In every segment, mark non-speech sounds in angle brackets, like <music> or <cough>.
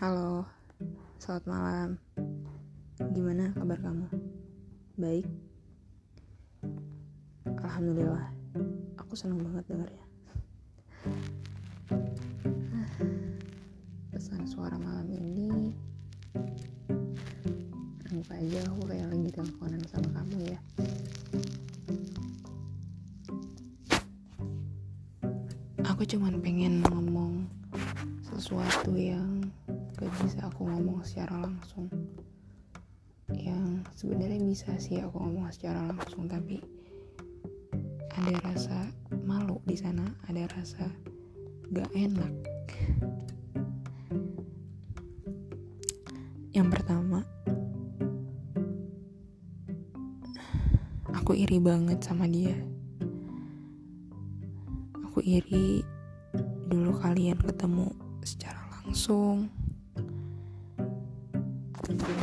Halo, selamat malam. Gimana kabar kamu? Baik? Alhamdulillah, aku senang banget dengarnya. Pesan suara malam ini, anggap aja aku kayak lagi teleponan sama kamu ya. Aku cuman pengen ngomong sesuatu yang gak bisa aku ngomong secara langsung. Yang sebenarnya bisa sih aku ngomong secara langsung tapi ada rasa malu di sana ada rasa gak enak. Yang pertama aku iri banget sama dia. Aku iri dulu kalian ketemu secara langsung dan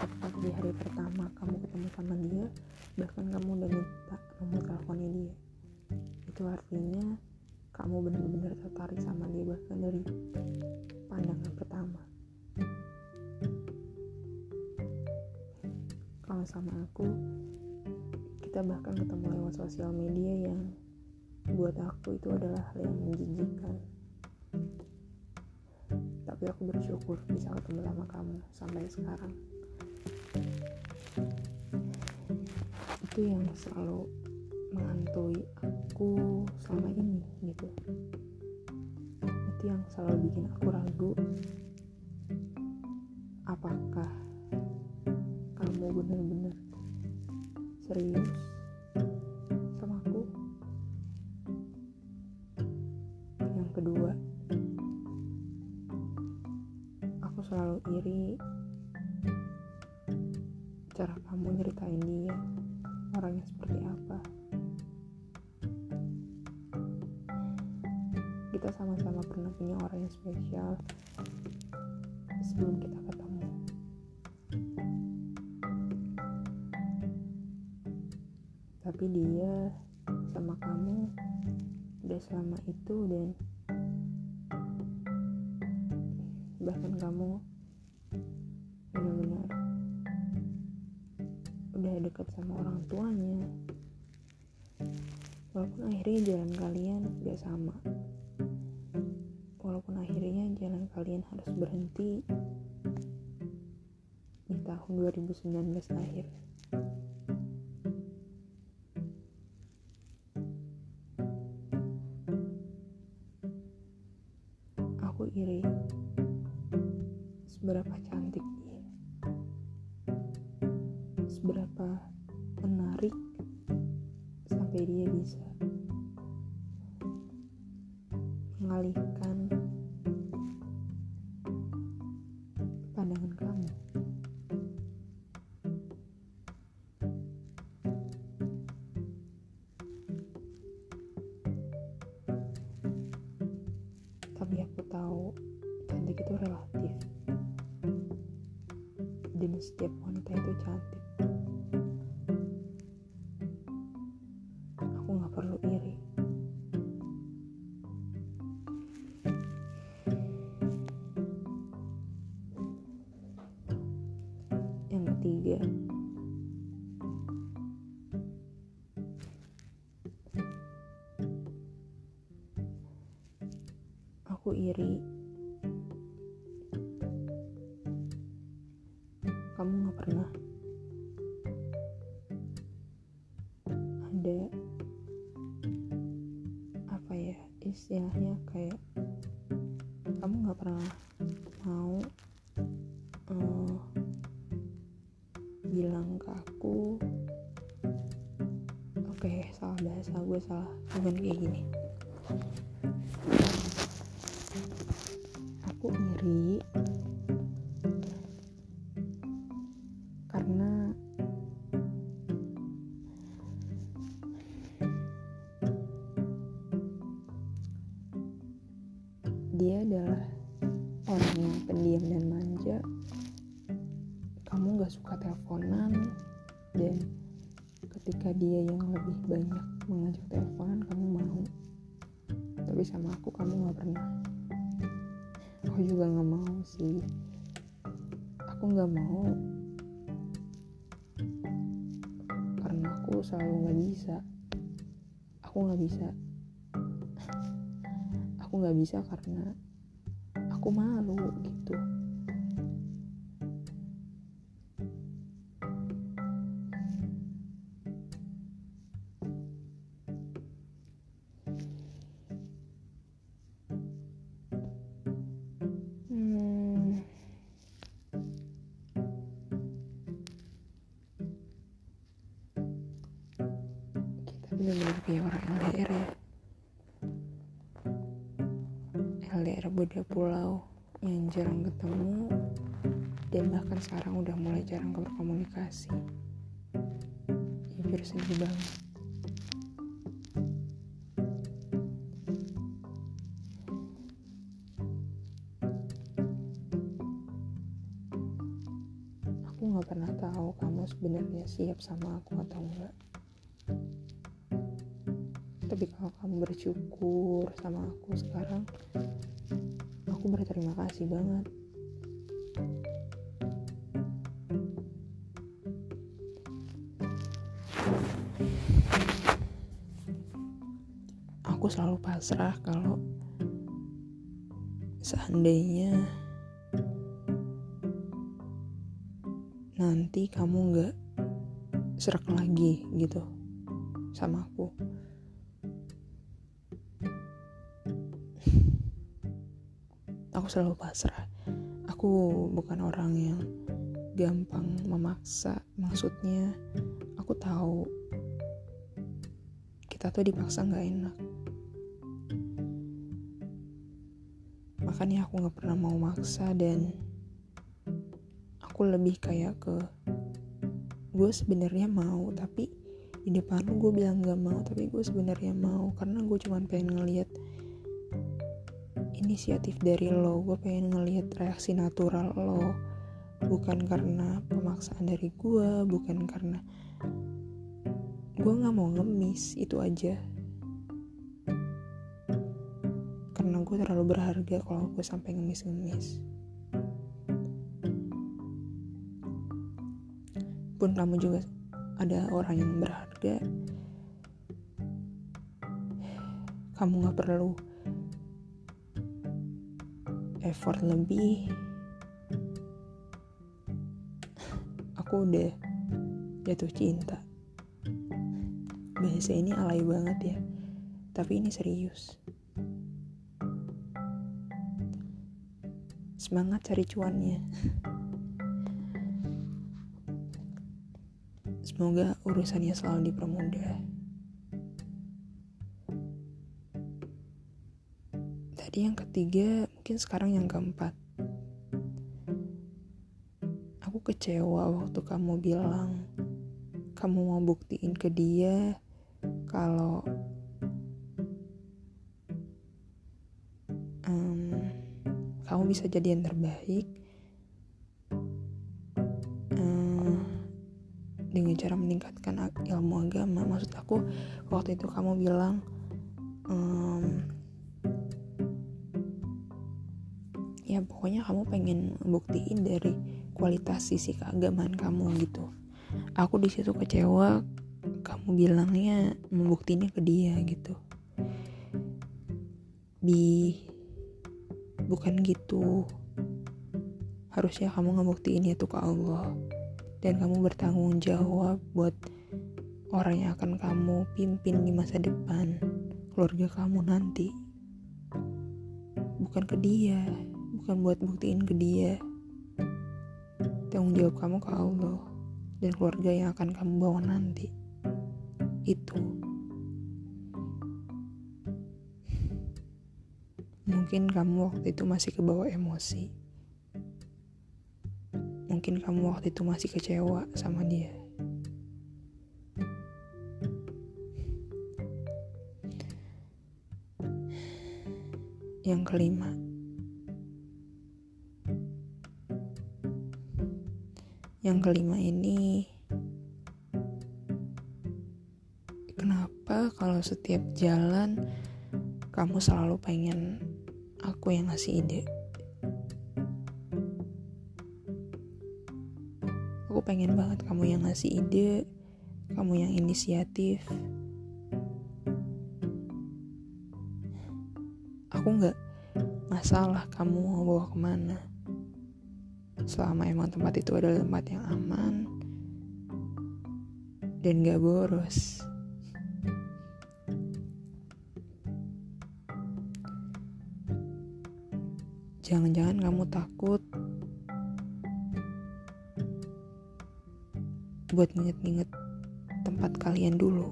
tepat di hari pertama kamu ketemu sama dia bahkan kamu udah minta nomor teleponnya dia. Itu artinya kamu benar-benar tertarik sama dia bahkan dari pandangan pertama. Kalau sama aku kita bahkan ketemu lewat sosial media yang buat aku itu adalah hal yang menjijikan tapi aku bersyukur bisa ketemu sama kamu sampai sekarang. Itu yang selalu menghantui aku selama ini gitu. Itu yang selalu bikin aku ragu. Apakah kamu benar-benar serius kita sama-sama pernah punya orang yang spesial sebelum kita ketemu. Tapi dia sama kamu udah selama itu dan bahkan kamu benar-benar udah dekat sama orang tuanya. Walaupun akhirnya jalan kalian gak sama kalian harus berhenti di tahun 2019 akhir. Aku iri seberapa cantik setiap wanita itu cantik. Aku nggak perlu iri. Yang ketiga aku iri salah gue salah? Bukan kayak gini. Aku iri aku juga nggak mau sih. Aku nggak mau. Karena aku selalu nggak bisa. Aku nggak bisa. <laughs> Aku nggak bisa karena aku malu gitu kita benar-benar kayak orang LDR ya. LDR beda pulau yang jarang ketemu dan bahkan sekarang udah mulai jarang berkomunikasi. Jujur sedih banget aku nggak pernah tahu kamu sebenarnya siap sama aku atau enggak tapi kalau kamu bersyukur sama aku sekarang aku berterima kasih banget. Aku selalu pasrah kalau seandainya nanti kamu nggak serak lagi gitu sama aku aku selalu pasrah. Aku bukan orang yang gampang memaksa maksudnya aku tahu kita tuh dipaksa nggak enak. Makanya aku nggak pernah mau maksa dan aku lebih kayak ke gue sebenarnya mau tapi di depan lu gue bilang gak mau tapi gue sebenarnya mau. Karena gue cuma pengen ngeliat inisiatif dari lo. Gue pengen ngeliat reaksi natural lo. Bukan karena pemaksaan dari gue bukan karena gue nggak mau ngemis itu aja. Karena gue terlalu berharga kalau gue sampai ngemis-ngemis. Pun kamu juga ada orang yang berharga. Kamu gak perlu effort lebih. Aku udah jatuh cinta. Bahasa ini alay banget ya tapi ini serius. Semangat cari cuannya. Semoga urusannya selalu dipermudah. Tadi yang ketiga, mungkin sekarang yang keempat. Aku kecewa waktu kamu bilang kamu mau buktiin ke dia kalau um, kamu bisa jadi yang terbaik dengan cara meningkatkan ilmu agama maksud aku waktu itu kamu bilang um, ya pokoknya kamu pengen buktiin dari kualitas sisi keagamaan kamu gitu. Aku di situ kecewa kamu bilangnya membuktinya ke dia gitu. Bi bukan gitu. Harusnya kamu ngebuktiin itu ke Allah. Dan kamu bertanggung jawab buat orang yang akan kamu pimpin di masa depan keluarga kamu nanti. Bukan ke dia bukan buat buktiin ke dia. Tanggung jawab kamu ke Allah dan keluarga yang akan kamu bawa nanti. Itu. Mungkin kamu waktu itu masih kebawa emosi. Mungkin kamu waktu itu masih kecewa sama dia. Yang kelima, yang kelima ini kenapa kalau setiap jalan kamu selalu pengen aku yang ngasih ide? Aku pengen banget kamu yang ngasih ide kamu yang inisiatif. Aku nggak masalah kamu mau bawa ke mana selama emang tempat itu adalah tempat yang aman dan gak boros jangan-jangan kamu takut buat nginget-nginget tempat kalian dulu.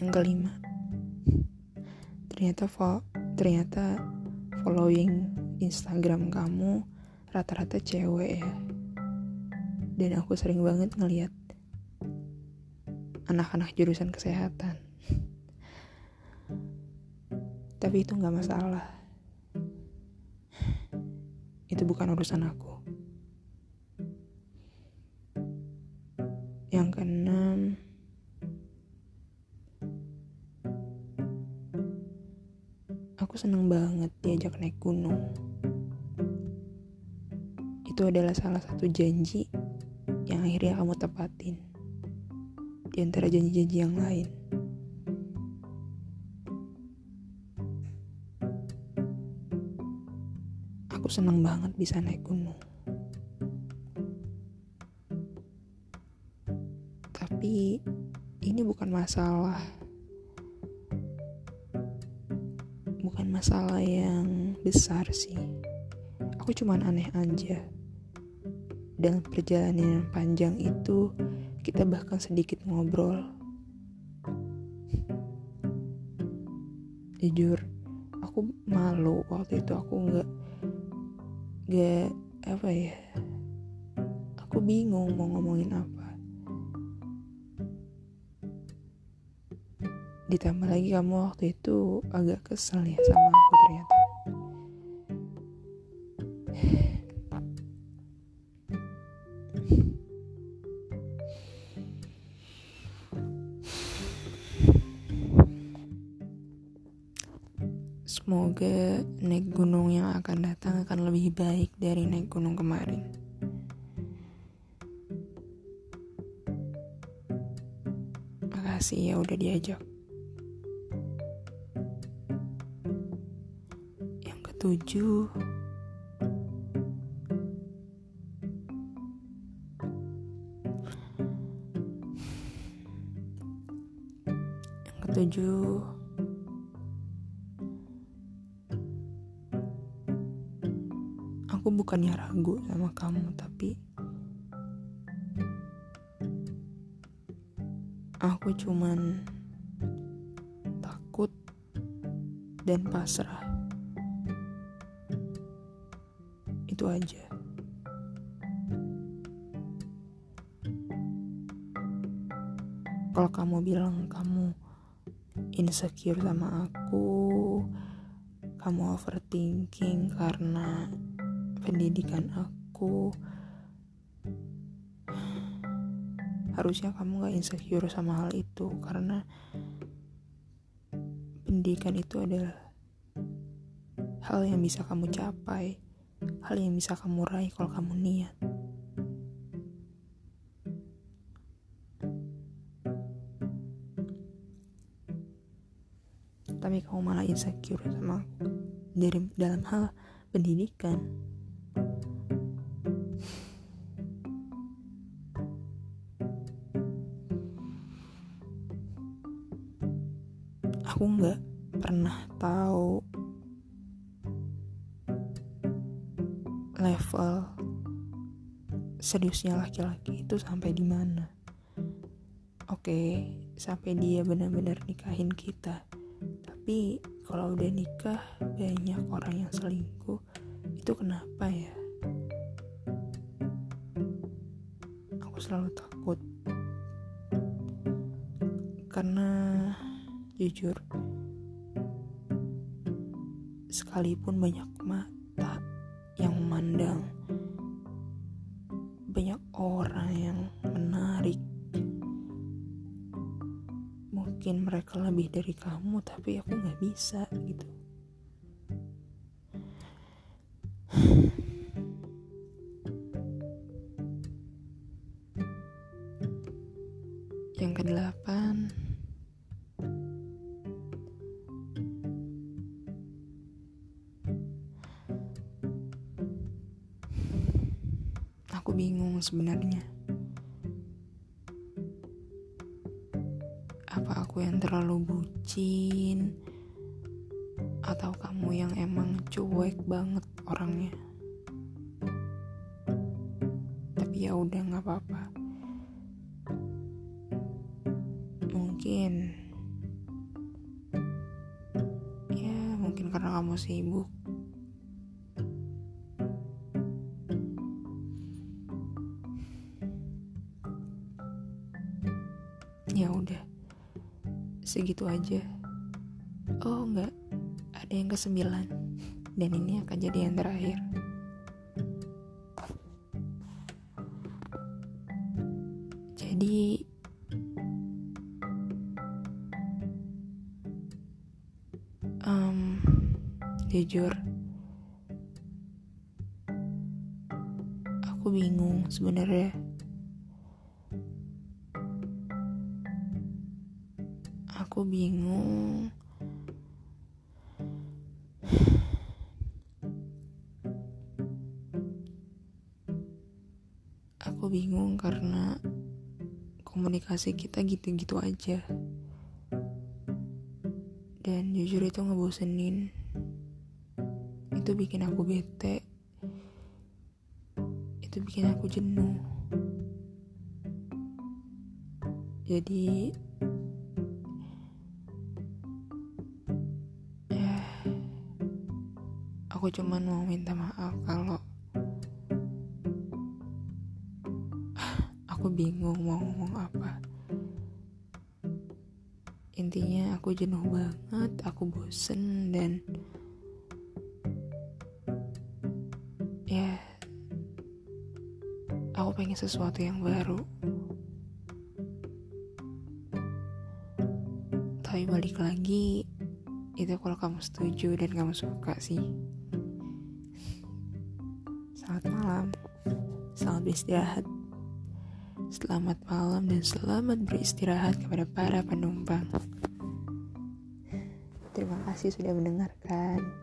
Yang kelima, ternyata fo ternyata following Instagram kamu rata-rata cewek ya. Dan aku sering banget ngeliat anak-anak jurusan kesehatan. Tapi itu nggak masalah itu bukan urusan aku. Yang keenam, aku seneng banget diajak naik gunung. Itu adalah salah satu janji yang akhirnya kamu tepatin di antara janji-janji yang lain. Aku senang banget bisa naik gunung. Tapi ini bukan masalah. Bukan masalah yang besar sih. Aku cuman aneh aja. Dalam perjalanan yang panjang itu, kita bahkan sedikit ngobrol. Jujur, aku malu waktu itu aku nggak gak apa ya aku bingung mau ngomongin apa ditambah lagi kamu waktu itu agak kesel ya sama aku ternyata Semoga naik gunung yang akan datang akan lebih baik dari naik gunung kemarin. Makasih ya udah diajak. Ketujuh, yang ketujuh. Aku bukannya ragu sama kamu tapi aku cuman takut dan pasrah itu aja. Kalau kamu bilang kamu insecure sama aku kamu overthinking karena pendidikan aku harusnya kamu gak insecure sama hal itu karena pendidikan itu adalah hal yang bisa kamu capai hal yang bisa kamu raih kalau kamu niat. Tapi kamu malah insecure sama aku dari dalam hal pendidikan. Aku nggak seriusnya laki-laki itu sampai di mana. Oke, sampai dia benar-benar nikahin kita. Tapi kalau udah nikah banyak orang yang selingkuh, itu kenapa ya? Aku selalu takut. Karena jujur sekalipun banyak mata yang memandang dari kamu tapi aku nggak bisa gitu. Yang kedelapan. Aku bingung sebenarnya. Yang terlalu bucin atau kamu yang emang cuek banget orangnya. Tapi ya udah nggak apa-apa. Mungkin ya mungkin karena kamu sibuk segitu aja. Oh enggak. Ada yang kesembilan. Dan ini akan jadi yang terakhir. Jadi um, jujur aku bingung sebenarnya aku bingung. Aku bingung karena komunikasi kita gitu-gitu aja. Dan jujur itu ngebosenin. Itu bikin aku bete. Itu bikin aku jenuh. Jadi aku cuman mau minta maaf kalau aku bingung mau ngomong apa. Intinya aku jenuh banget aku bosen dan ya aku pengen sesuatu yang baru. Tapi balik lagi itu kalau kamu setuju dan kamu suka sih beristirahat Selamat malam dan selamat beristirahat kepada para penumpang. Terima kasih sudah mendengarkan.